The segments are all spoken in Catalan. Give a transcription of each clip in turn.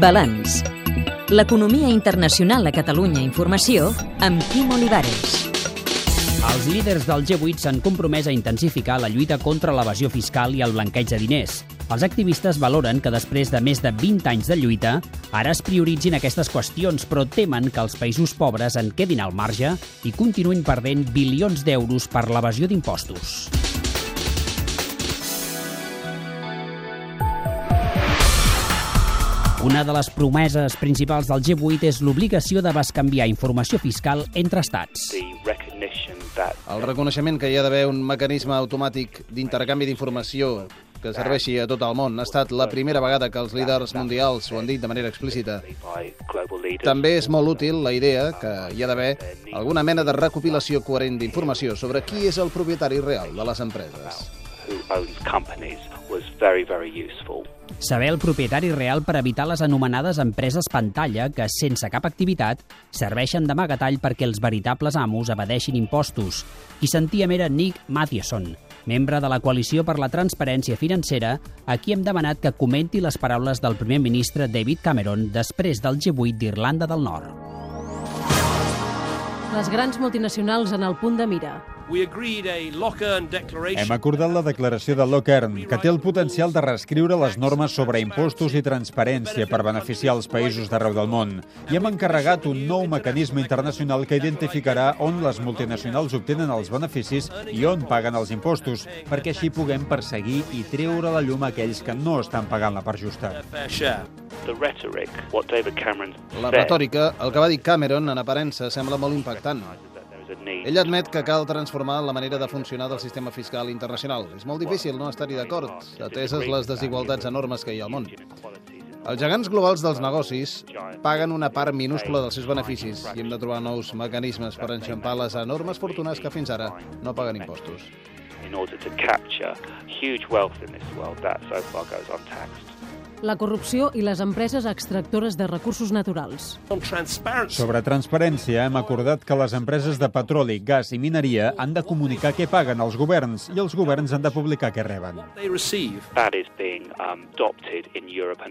Balanç. L'economia internacional a Catalunya Informació amb Quim Olivares. Els líders del G8 s'han compromès a intensificar la lluita contra l'evasió fiscal i el blanqueig de diners. Els activistes valoren que després de més de 20 anys de lluita, ara es prioritzin aquestes qüestions, però temen que els països pobres en quedin al marge i continuïn perdent bilions d'euros per l'evasió d'impostos. Una de les promeses principals del G8 és l'obligació de bescanviar informació fiscal entre estats. El reconeixement que hi ha d'haver un mecanisme automàtic d'intercanvi d'informació que serveixi a tot el món. Ha estat la primera vegada que els líders mundials ho han dit de manera explícita. També és molt útil la idea que hi ha d'haver alguna mena de recopilació coherent d'informació sobre qui és el propietari real de les empreses. Saber el propietari real per evitar les anomenades empreses pantalla que, sense cap activitat, serveixen d'amagatall perquè els veritables amos evadeixin impostos. Qui sentíem era Nick Mathieson, membre de la Coalició per la Transparència Financera, a qui hem demanat que comenti les paraules del primer ministre David Cameron després del G8 d'Irlanda del Nord. Les grans multinacionals en el punt de mira. Hem acordat la declaració de Lockern, que té el potencial de reescriure les normes sobre impostos i transparència per beneficiar els països d'arreu del món. I hem encarregat un nou mecanisme internacional que identificarà on les multinacionals obtenen els beneficis i on paguen els impostos, perquè així puguem perseguir i treure la llum a aquells que no estan pagant la part justa. La retòrica, el que va dir Cameron, en aparença, sembla molt impactant. Ell admet que cal transformar la manera de funcionar del sistema fiscal internacional. És molt difícil no estar-hi d'acord, ateses les desigualtats enormes que hi ha al món. Els gegants globals dels negocis paguen una part minúscula dels seus beneficis i hem de trobar nous mecanismes per enxampar les enormes fortunes que fins ara no paguen impostos. in order to capture huge wealth in this world that so far goes untaxed. La corrupció i les empreses extractores de recursos naturals. Sobre transparència, hem acordat que les empreses de petroli, gas i mineria han de comunicar què paguen als governs i els governs han de publicar què reben. Um,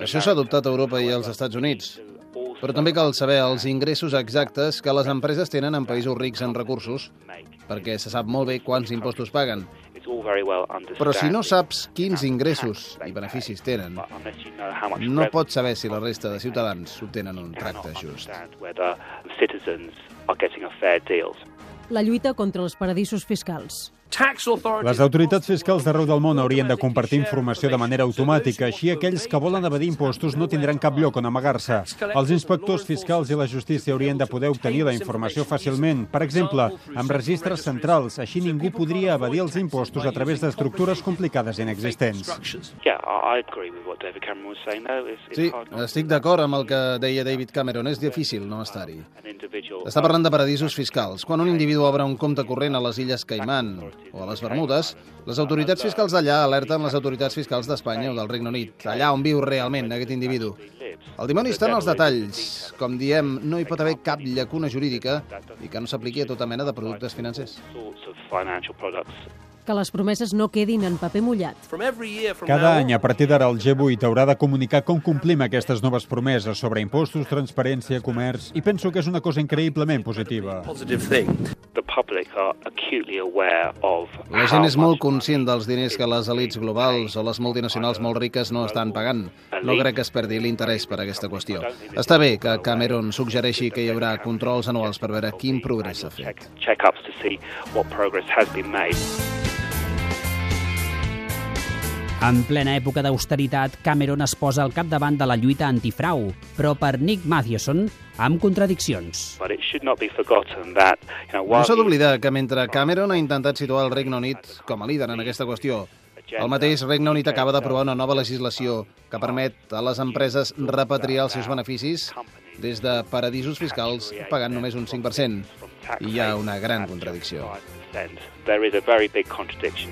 Això s'ha adoptat a Europa i als Estats Units. Però també cal saber els ingressos exactes que les empreses tenen en països rics en recursos, perquè se sap molt bé quants impostos paguen. Però si no saps quins ingressos i beneficis tenen, but unless you know how much no revenue pots saber si la resta de ciutadans obtenen un you tracte just. understand whether citizens are getting a fair deal. La lluita contra els paradisos fiscals. Les autoritats fiscals d'arreu del món haurien de compartir informació de manera automàtica, així aquells que volen evadir impostos no tindran cap lloc on amagar-se. Els inspectors fiscals i la justícia haurien de poder obtenir la informació fàcilment, per exemple, amb registres centrals, així ningú podria evadir els impostos a través d'estructures complicades i inexistents. Sí, estic d'acord amb el que deia David Cameron. És difícil no estar-hi. Està parlant de paradisos fiscals. Quan un individu obre un compte corrent a les Illes Caimán o a les Bermudes, les autoritats fiscals d'allà alerten les autoritats fiscals d'Espanya o del Regne Unit, allà on viu realment aquest individu. El dimoni està en els detalls. Com diem, no hi pot haver cap llacuna jurídica i que no s'apliqui a tota mena de productes financers. Que les promeses no quedin en paper mullat. Cada any, a partir d'ara, el G8 haurà de comunicar com complim aquestes noves promeses sobre impostos, transparència, comerç, i penso que és una cosa increïblement positiva. La gent és molt conscient dels diners que les elites globals o les multinacionals molt riques no estan pagant. No crec que es perdi l'interès per aquesta qüestió. Està bé que Cameron suggereixi que hi haurà controls anuals per veure quin progrés s'ha fet. En plena època d'austeritat, Cameron es posa al capdavant de la lluita antifrau, però per Nick Mathieson, amb contradiccions. No s'ha d'oblidar que mentre Cameron ha intentat situar el Regne Unit com a líder en aquesta qüestió, el mateix Regne Unit acaba d'aprovar una nova legislació que permet a les empreses repatriar els seus beneficis des de paradisos fiscals pagant només un 5%. I hi ha una gran contradicció. There is a very big contradiction.